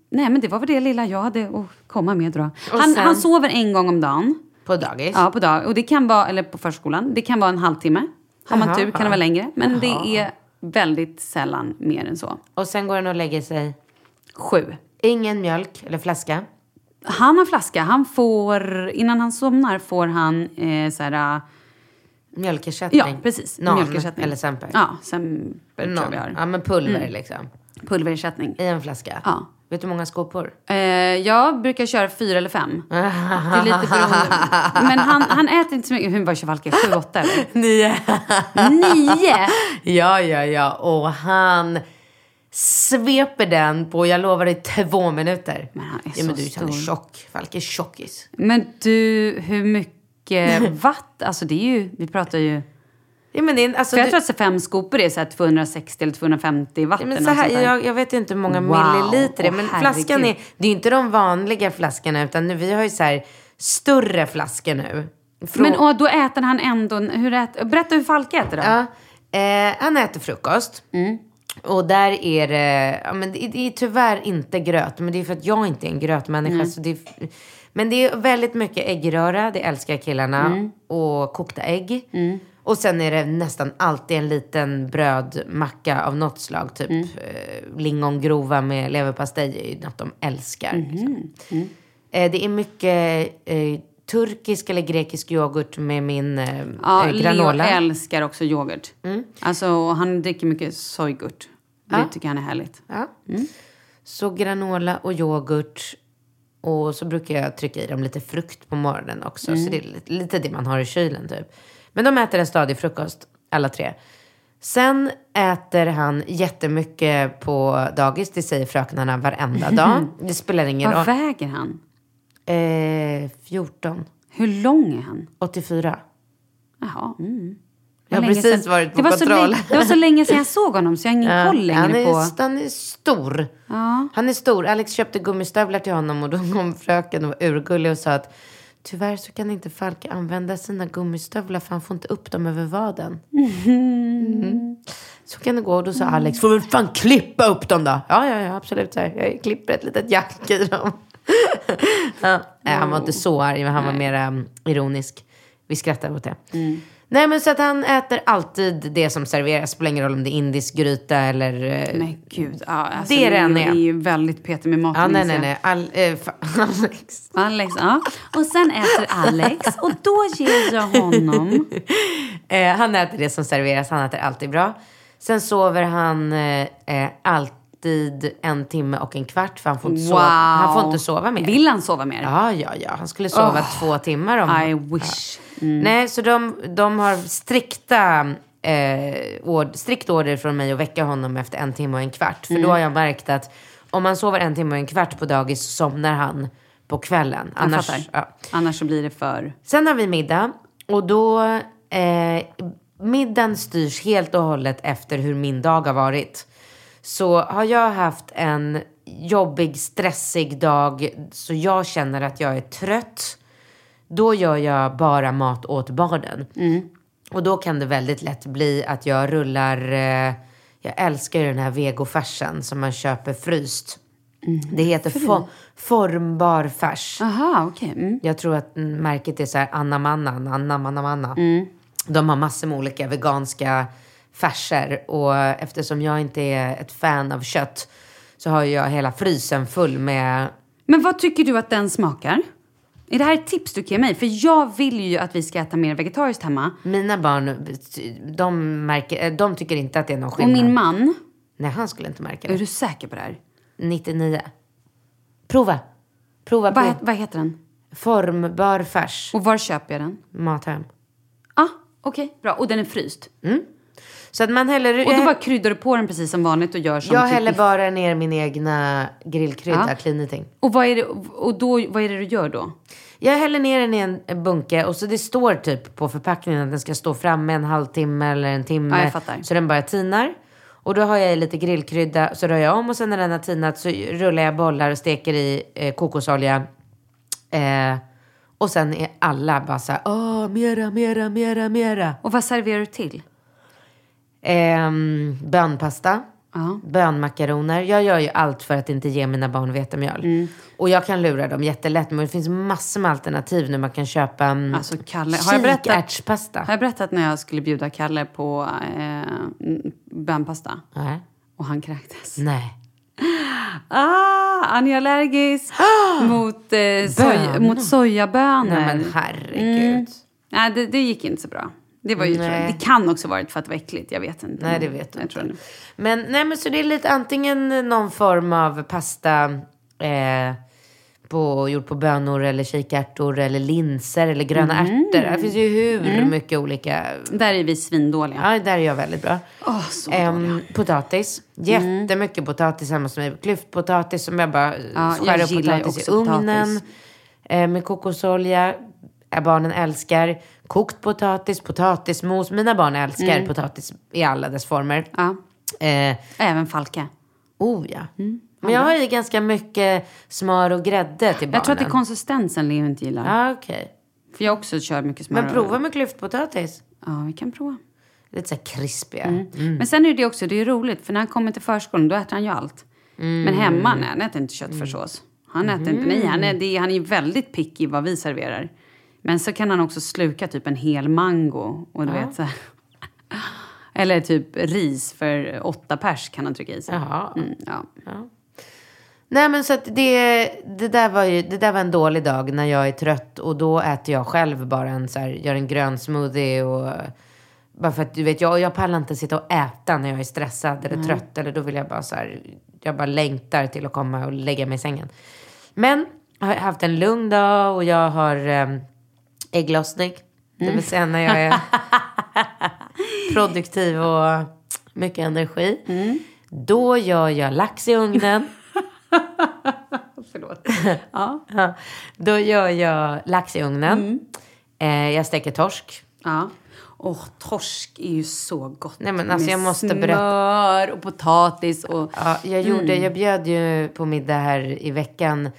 Nej men det var väl det lilla jag hade att komma med då. Han, sen- han sover en gång om dagen. På dagis. Ja, på dag. Och det kan vara, eller på förskolan. Det kan vara en halvtimme. Har man tur kan det vara längre. Men det är väldigt sällan mer än så. Och sen går han och lägger sig. Sju. Ingen mjölk eller flaska. Han har flaska. Han får, innan han somnar får han eh, så här, Mjölkersättning. ja precis, Nan mjölkersättning. eller semper. Ja, semper tror jag vi har. Ja, men pulver liksom. Pulverersättning. I en flaska. Ja. Vet du hur många skopor? Eh, jag brukar köra fyra eller fem. *laughs* Det är lite beroende. Men han, han äter inte så mycket. Hur var Valke? Sju, åtta eller? *laughs* Nio. Nio! *laughs* ja, ja, ja. Och han sveper den på, jag lovar dig, två minuter. Men han är ja, men så du, han är stor. tjock. Falk är tjockis. Men du, hur mycket watt? Alltså det är ju, vi pratar ju... Ja, men det är, alltså, För jag du, tror att så fem skopor är så här 260 eller 250 watt ja, men så här, där. jag, jag vet inte hur många Wow. milliliter det är. Men Åh, flaskan är, det är inte de vanliga flaskorna. Utan nu, vi har ju så här större flaskor nu. Frå- Men och då äter han ändå... Hur äter, berätta hur Falke äter då. Ja, eh, han äter frukost. Mm. Och där är det, ja, men det, det är tyvärr inte gröt. Men det är för att jag inte är en grötmänniska. Mm. Så det är, men det är väldigt mycket äggröra, det älskar killarna. Mm. Och kokta ägg. Och sen är det nästan alltid en liten brödmacka av något slag. Typ Mm. eh, lingongrova med leverpastej är ju något de älskar. Liksom. Mm. Eh, det är mycket eh, turkisk eller grekisk yoghurt med min eh, Ja, eh, Leo granola. älskar också yoghurt. Mm. Alltså han dricker mycket sojgurt. Det Ja. tycker han är härligt. Ja. Så granola och yoghurt. Och så brukar jag trycka i dem lite frukt på morgonen också. Så det är lite, lite det man har i kylen typ. Men de äter en stadig frukost, alla tre. Sen äter han jättemycket på dagis, det säger fröknarna varenda dag. Det spelar ingen Vad roll. väger han? Eh, 14, Hur lång är han? 84. Jaha. Mm. Jag har precis sedan- varit på det var kontroll. Så länge, det var så länge sedan jag såg honom så jag har ingen Ja, koll längre han, är, på... han är stor. Ja. Han är stor. Alex köpte gummistövlar till honom och då kom fröken och var urgullig och sa att tyvärr så kan inte Falke använda sina gummistövlar för han får inte upp dem över vaden. Mm. Så kan det gå. Och då sa Alex, får väl fan klippa upp dem då? Ja, ja, ja, absolut. Så här. Jag klipper ett litet jack i dem. *laughs* ja. Nej, han var inte så arg, men han var mer um, ironisk. Vi skrattar åt det. Nej, men så att han äter alltid det som serveras. Spelar ingen roll om det är indisk gryta eller... eh, Men gud, ja, alltså, Det är det han är. är ju väldigt petig med maten. Ja, nej, nej, nej. Eh, fa- *laughs* Alex. Alex, ja. Och sen äter Alex och då ger jag honom... *laughs* Eh, han äter det som serveras. Han äter alltid bra. Sen sover han eh, eh, alltid en timme och en kvart. För han får inte, Wow. sova, han får inte sova mer. Vill han sova mer? Ja, ja, ja. Han skulle sova två timmar om... I wish. Mm. Nej, så de, de har strikta, eh, ord, strikt order från mig att väcka honom efter en timme och en kvart. För Mm. då har jag märkt att om man sover en timme och en kvart på dagis så somnar han på kvällen. Annars, ja. Annars så blir det för... Sen har vi middag och då, eh, middagen styrs helt och hållet efter hur min dag har varit. Så har jag haft en jobbig, stressig dag så jag känner att jag är trött, då gör jag bara mat åt barnen. Och då kan det väldigt lätt bli att jag rullar, eh, jag älskar ju den här vegofärsen som man köper fryst. Det heter fo- formbar färs. Aha, okej. Mm. Jag tror att mm, märket är så här Anna Manna, Anna Manna Manna. De har massor med olika veganska färser och eftersom jag inte är ett fan av kött så har jag hela frysen full med Men vad tycker du att den smakar? Är det här ett tips du kan ge mig? För jag vill ju att vi ska äta mer vegetariskt hemma. mina barn. De, märker, eh, de tycker inte att det är någon Och skillnad. min man, Nej, han skulle inte märka är det. du säker på det här? 99. Prova. Prova Vad, het- vad heter den? formbar färs. Och var köper jag den? Mathem. Ah, okej. Bra. Och den är fryst. Så att man häller... Och då bara kryddar du på den precis som vanligt och gör som jag typ häller bara ner min egna grillkrydda, Ja. clean eating. Och, vad är det, och då, vad är det du gör då? Jag häller ner den i en en bunke och så det står typ på förpackningen att den ska stå framme en halvtimme eller en timme. Ja, jag fattar. Så den bara tinar. Och då har jag i lite grillkrydda, så rör jag om och sen när den har tinat så rullar jag bollar och steker i eh, kokosolja. Eh, och sen är alla bara så här, åh, mera, mera, mera, mera. Och vad serverar du till? Ehm, bönpasta. Ja. Bönmakaroner. Jag gör ju allt för att inte ge mina barn vetemjöl. Mm. Och jag kan lura dem jättelätt. Men det finns massor med alternativ nu. Man kan köpa um, Alltså, Kalle, har jag berättat-. Har jag berättat när jag skulle bjuda Kalle på eh, bönpasta? Nej. Och han kräktes. Nej. *gasps* Ah, han är allergisk *gasps* mot, eh, soj, mot sojabönor. Nej men herregud. Nej, det, det gick inte så bra. Det, var ju, det kan också varit för att det var äckligt. Jag vet inte. Nej, det vet du jag inte. det. Men nej men så det är lite antingen någon form av pasta eh, på, gjord på bönor eller kikärtor eller linser eller gröna Mm. ärtor. Det finns ju hur mycket olika. Där är vi svindåliga. Ja, där är jag väldigt bra. Åh, så dåliga. potatis. Jättemycket potatis hemma hos mig. Klyftpotatis som jag bara Ja, skär upp potatis i ugnen. potatis. Eh, med kokosolja. Eh, barnen älskar. Kokt potatis, potatismos. Mina barn älskar Mm. potatis i alla dess former. Ja, Eh, även Falke. oh ja. Men jag har i ganska mycket smör och grädde till barnen. Jag tror att det är konsistensen Leo inte gillar. Ja, okej. För jag också kör mycket smör. Men prova med klyftpotatis. Ja, vi kan prova. Lite så här krispiga. Mm. Men sen är det också, det är roligt, för när han kommer till förskolan då äter han ju allt. Men hemma, nej, han äter inte köttfärssås. Han äter inte, nej, han är, det, är- han är väldigt picky vad vi serverar. Men så kan han också sluka typ en hel mango och du vet så. *laughs* Eller typ ris för åtta pers kan han trycka i sig. Mm, ja. Nej men så att det, det, där var ju, det där var en dålig dag när jag är trött och då äter jag själv bara en så här, gör en grön smoothie och bara för att du vet, jag, jag pallar inte sitta och äta när jag är stressad eller trött eller då vill jag bara så här, jag bara längtar till att komma och lägga mig i sängen. Men jag har haft en lugn dag och jag har um, ägglossning. Det vill säga när jag är *laughs* produktiv och mycket energi. Då gör jag lax i ugnen. *laughs* Förlåt. *laughs* ja. Då gör jag lax i ugnen. Mm. Eh, jag steker torsk. ja. Åh, torsk är ju så gott. Nej, men alltså, jag måste smör berätta. och potatis och... Ja, jag, gjorde, Mm. jag bjöd ju på middag här i veckan.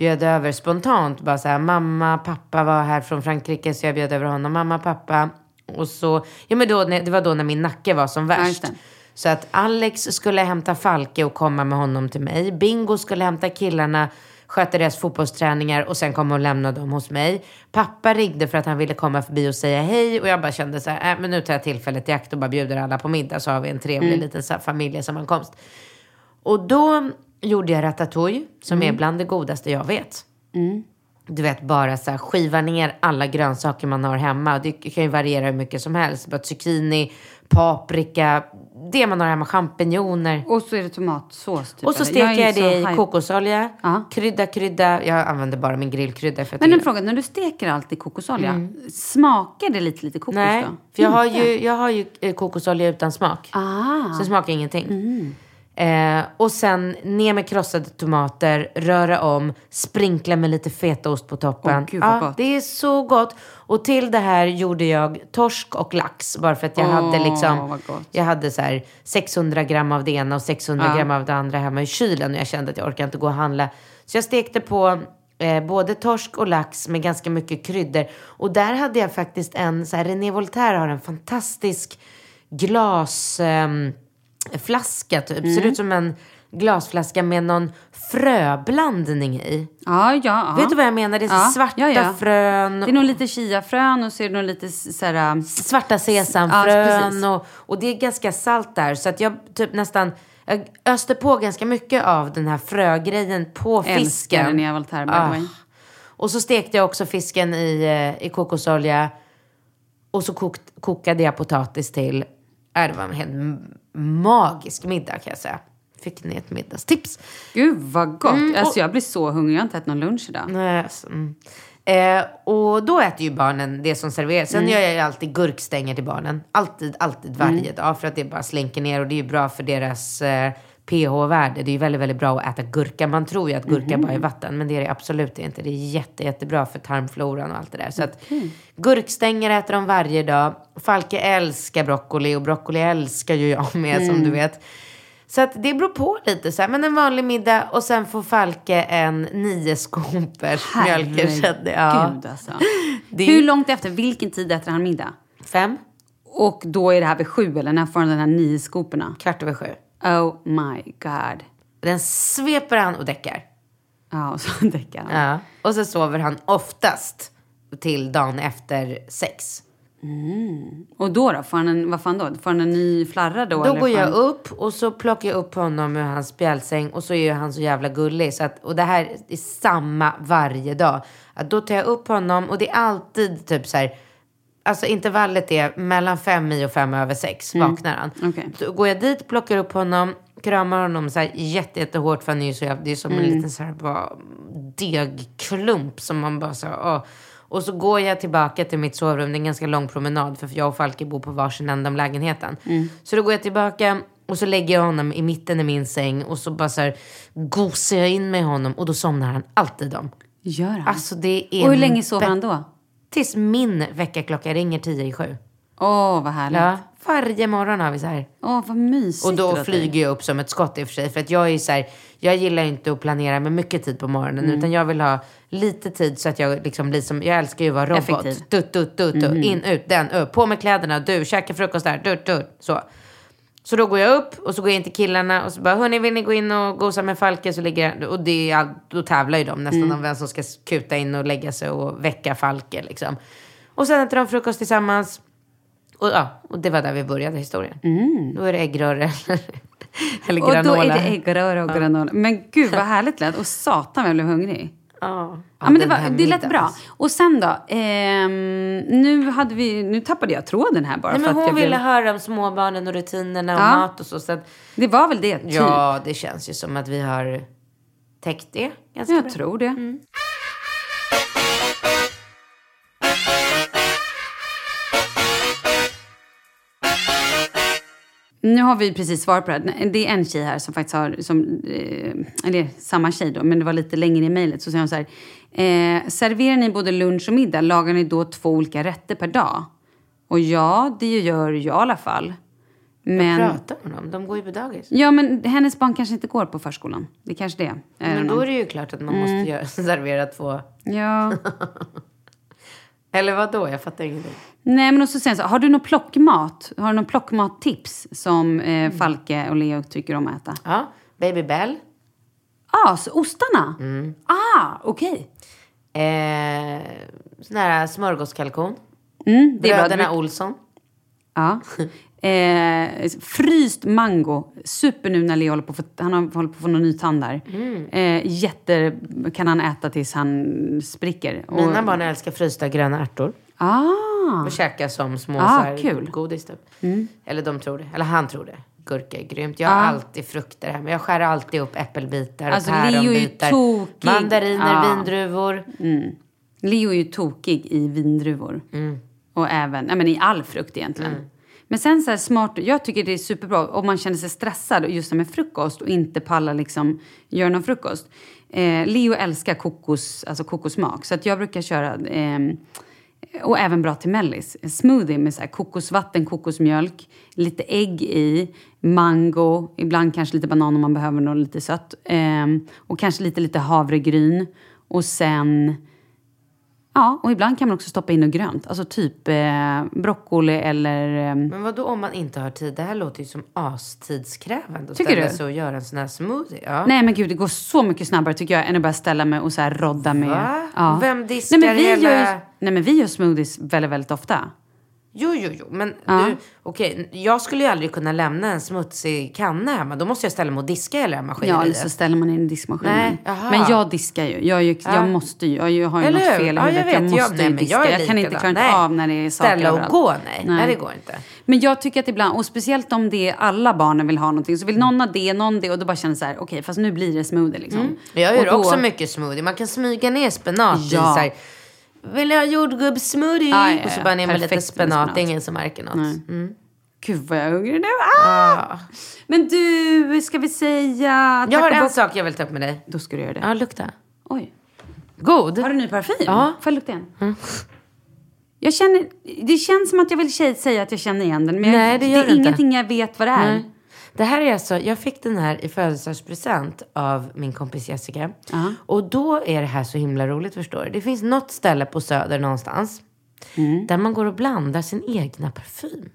Bjöd över spontant. Bara så här, mamma, pappa var här från Frankrike så jag bjöd över honom. Mamma, pappa. Och så, ja men då, det var då när min nacke var som värst. så att Alex skulle hämta Falke och komma med honom till mig. Bingo skulle hämta killarna, sköta deras fotbollsträningar och sen komma och lämna dem hos mig. Pappa ringde för att han ville komma förbi och säga hej och jag bara kände så här, äh, men nu tar jag tillfället i akt och bara bjuder alla på middag så har vi en trevlig Mm. liten så här, familjesammankomst. Och då gjorde jag ratatouille som Mm. är bland det godaste jag vet. Du vet bara så här, skiva ner alla grönsaker man har hemma. Det kan ju variera hur mycket som helst. Bara zucchini, paprika, det man har hemma, champinjoner. Och så är det tomatsås typ. Och så steker jag, det i hype. kokosolja. Ja. Krydda, krydda. Jag använder bara min grillkrydda för Men en fråga, när du steker allt i kokosolja, smakar det lite, lite kokos Mm. Nej, då? för jag har, ju, jag har ju eh, kokosolja utan smak. Ah. Så det smakar ingenting. Eh, och sen ner med krossade tomater, röra om, sprinkla med lite fetaost på toppen. Åh, gud, vad gott. Det är så gott. Och till det här gjorde jag torsk och lax. Bara för att jag Åh, hade liksom, jag hade så här 600 gram av det ena och 600 Ja. gram av det andra hemma i kylen. Och jag kände att jag orkade inte gå och handla. Så jag stekte på Eh, både torsk och lax med ganska mycket kryddor. Och där hade jag faktiskt en, så här, René Voltaire har en fantastisk glasflaska typ. Ser ut som en glasflaska med någon fröblandning i. Ja, ja. ja. Vet du vad jag menar? Det är Ja, svarta ja, frön. Det är nog lite chiafrön och så är det nog lite s- så här... um, svarta sesamfrön och, och det är ganska salt där. Så att jag typ nästan jag öste på ganska mycket av den här frögrejen på Älskar fisken. René Voltaire, by Ah. Och så stekte jag också fisken i, eh, i kokosolja. Och så kokt, kokade jag potatis till. Äh, det var en helt magisk middag kan jag säga. Fick ni ett middagstips? Gud vad gott. Mm, alltså jag blir så hungrig. Jag har inte ätit någon lunch idag. Nej, alltså, mm. eh, och då äter ju barnen det som serveras. Sen Mm. gör jag ju alltid gurkstänger till barnen. Alltid, alltid varje dag. För att det bara slinker ner och det är ju bra för deras eh, pH-värde. Det är ju väldigt, väldigt bra att äta gurka. Man tror ju att gurka Mhm. bara är vatten. Men det är det absolut inte. Det är jätte, jättebra för tarmfloran och allt det där. Så att gurkstänger äter de varje dag. Falke älskar broccoli och broccoli älskar ju jag med som Mm. du vet. Så att det beror på lite så här. Men en vanlig middag och sen får Falke en nio skopers mjölkersättning. Ja. Gud alltså. Det Hur långt efter, vilken tid äter han middag? fem, Och då är det här vid sju eller när får han den här nio skoporna? kvart över sju. Oh my god. Den sveper han och däckar. Ja, och så *laughs* däckar han. Ja. Och så sover han oftast till dagen efter sex. Och då då? Får han en, vad fan då? Får han en ny flarra då? Då eller går jag han... upp och så plockar jag upp honom ur hans spjälsäng och så är han så jävla gullig. Så att, och det här är samma varje dag. Att då tar jag upp honom och det är alltid typ så här. Alltså intervallet är mellan fem i och fem över sex vaknar han. Okej. Så går jag dit, plockar upp honom, kramar honom så här jätte, jättehårt för han är ju så jävla, det är som en liten så här bara degklump som man bara så här, åh. Och så går jag tillbaka till mitt sovrum, det är en ganska lång promenad för jag och Falke bor på varsin ända om lägenheten. Så då går jag tillbaka och så lägger jag honom i mitten i min säng och så bara så här gosar jag in med honom och då somnar han alltid om. Gör han? Alltså det är... och hur länge sover han då? Tills min väckarklocka ringer tio i sju. Åh, vad härligt. Ja, varje morgon har vi så här. Åh, vad mysigt. Och då flyger jag upp som ett skott i och för sig. För att jag är så här, jag gillar inte att planera med mycket tid på morgonen. Mm. Utan jag vill ha lite tid så att jag liksom blir som, jag älskar ju att vara robot. Effektiv. Mm. Dutt, dutt, dutt, dutt. In, ut, den, upp. På med kläderna, du, käka frukost där, dutt, dutt. Så. Så då går jag upp och så går jag in till killarna och så bara, hörni vill ni gå in och gosa med Falke? Så ligger jag, och det är, då tävlar ju de nästan Mm. om vem som ska kuta in och lägga sig och väcka Falke liksom. Och sen äter de frukost tillsammans. Och, ja, och det var där vi började historien. Då är det äggröre eller Mm. Och då granola. är det äggröra och granola. Men gud vad härligt lät. Och satan vad jag blev hungrig. Ja, Ja, men det, var, det lät bra. Och sen då? ehm, nu, hade vi, nu tappade jag tråden här bara. Nej, för men att hon jag ville blev, höra om småbarnen och rutinerna och Ja. mat och så. så att, Det var väl det, typ. ja, det känns ju som att vi har täckt det ganska jag bra. tror det. Mm. Nu har vi precis svarat på det här. Det är en tjej här som faktiskt har, som, eh, eller samma tjej då, men det var lite längre i mejlet. Så säger hon så här. Eh, serverar ni både lunch och middag, lagar ni då två olika rätter per dag? Och ja, det gör jag i alla fall. Men, Pratar hon om? De går ju på dagis. ja, men hennes barn kanske inte går på förskolan. Det är kanske det. Men då är det ju klart att man måste Mm. göra, *laughs* servera två. Ja. *laughs* Eller vad då? Jag fattar ingenting. Nej, men och så han så har du någon plockmat? Har du någon plockmattips som eh, Falke och Leo tycker om att äta? Ja, Baby Bell. Ah, så ostarna? Ah, okej. Eh, sån här smörgåskalkon. Mm, det är bra. Bröderna Du- Olsson. Ja. *laughs* Eh, fryst mango. Super nu när Leo håller på, för, han har, håller på att få någon ny tand där. Mm. Eh, jätte kan han äta tills han spricker. Och- Mina barn älskar frysta gröna ärtor. Ah, Och käka som små Ah, så här, kul. godis typ. Eller de tror det. Eller han tror det. Gurka är grymt. Jag har Ah. alltid frukter hemma. Jag skär alltid upp äppelbitar Alltså, och Leo är päronbitar. Mandariner, Ah. vindruvor. Leo är ju tokig i vindruvor. Mm. Och även ja, men i all frukt egentligen. Men sen så här smart, jag tycker det är superbra om man känner sig stressad just med frukost och inte pallar liksom göra någon frukost. Eh, Leo älskar kokos, alltså kokosmak så att jag brukar köra eh, och även bra till mellis. En smoothie med så här kokosvatten, kokosmjölk, lite ägg i, mango, ibland kanske lite banan om man behöver något lite sött. Eh, och kanske lite, lite havregryn. Och sen... Ja, och ibland kan man också stoppa in något grönt. Alltså typ eh, broccoli eller... Eh, Men vad då om man inte har tid? Det här låter ju som astidskrävande. att Tycker ställa du? sig och göra en sån här smoothie. Ja. Nej men gud, det går så mycket snabbare tycker jag än att bara ställa mig och så här rodda med... Va? Vem diskar nej, men vi hela- Gör, nej men vi gör smoothies väldigt, väldigt ofta. Jo, jo, jo. Men Ja. du, okej, jag skulle ju aldrig kunna lämna en smutsig kanna hemma. Då måste jag ställa mig och diska hela det här Ja, eller så ställer man in i diskmaskinen. Nej, jaha. men jag diskar ju. Jag, ju, jag måste ju. Jag, jag har ju Eller något hur? fel i Ja, jag huvudet. Jag, vet. måste Jag- nej, ju diska. jag Jag, kan inte klara Nej. av när det är saker Ställa och överallt. gå, nej. Nej, det går inte. Men jag tycker att ibland, och speciellt om det är alla barnen vill ha någonting, så vill någon ha det, någon det och då bara känner så här, okej fast nu blir det smoothie liksom. Jag gör Och då- också mycket smoothie. Man kan smyga ner spenat i Ja. så här. Vill jag ha jordgubbssmoothie? Ja, ja, ja. Och så bara ner med lite spenat. spenat. Det är ingen som märker något. Mm. Gud vad jag är hungrig nu. Ah! Men du, ska vi säga... Jag har en bock- sak jag vill ta upp med dig. Då ska du göra det. Ja, lukta. Oj. God. Har du ny parfym? Ja. Får jag lukta igen? Jag känner, det känns som att jag vill säga att jag känner igen den. Men Nej, det gör är du inte. ingenting jag vet vad det är. Nej. Det här är alltså, jag fick den här i födelsedagspresent av min kompis Jessica. Och då är det här så himla roligt förstår du. Det finns något ställe på Söder någonstans. Mm. Där man går och blandar sin egna parfym.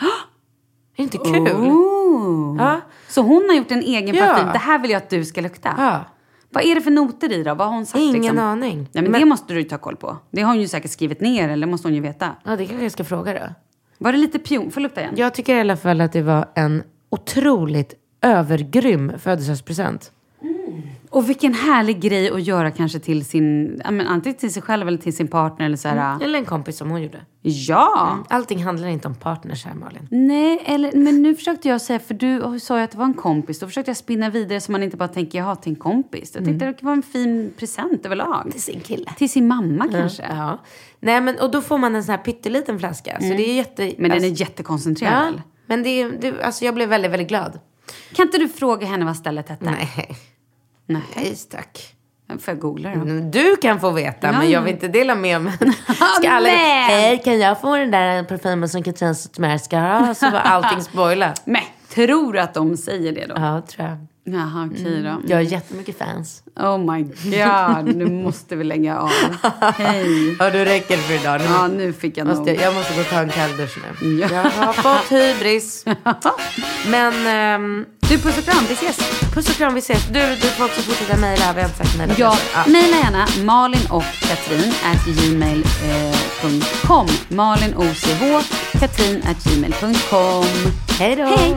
Är det inte kul? Oh. Ja. Så hon har gjort en egen Ja. parfym. Det här vill jag att du ska lukta. Ja. Vad är det för noter i då? Vad har hon sagt? Ingen liksom? aning. Nej, men, Men- det måste du ju ta koll på. Det har hon ju säkert skrivit ner eller måste hon ju veta. Ja, det kanske jag ska fråga då. Var det lite pion? Får lukta igen? Jag tycker i alla fall att det var en otroligt övergrym födelsedagspresent. Och vilken härlig grej att göra kanske till sin, men antingen till sig själv eller till sin partner eller så här. Eller en kompis som hon gjorde. Ja! Allting handlar inte om partners här Malin. Nej, eller, men nu försökte jag säga, för du sa ju att det var en kompis. Då försökte jag spinna vidare så man inte bara tänker, jaha, till en kompis. Jag tänkte det var en fin present överlag. Till sin kille. Till sin mamma kanske. Ja. Nej men och då får man en sån här pytteliten flaska. Så det är jätte... Mm. Men den alltså, är jättekoncentrerad. Ja? Men det, det, alltså jag blev väldigt, väldigt glad. Kan inte du fråga henne vad stället hette? Nej, Nej. nej tack. Får jag googla då? Du kan få veta, Ja, men jag ja. vill inte dela med mig. *laughs* Ska alla! Hej, kan jag få den där parfymen som Katrin Zytomierska ska ha? Så var allting *laughs* spoilat. Men, tror du att de säger det då? Ja, tror jag. Jaha, okej då. Jag har jättemycket fans. Oh my god, nu *laughs* måste vi lägga av. Hej. Ja, du räcker för idag. Nu Ja, nu fick jag måste nog. jag, måste gå och ta en kalldusch nu. Ja. Jag har fått hybris. *laughs* Men ehm, Du, puss och kram, vi ses. puss och kram, vi ses. Du, du får också fortsätta mejla. Vi har inte sagt mejla. Ja, Ja. mejla gärna malin och katrin at gmail.com. Malin OCH, katrin at gmail.com. Hej då. Hej.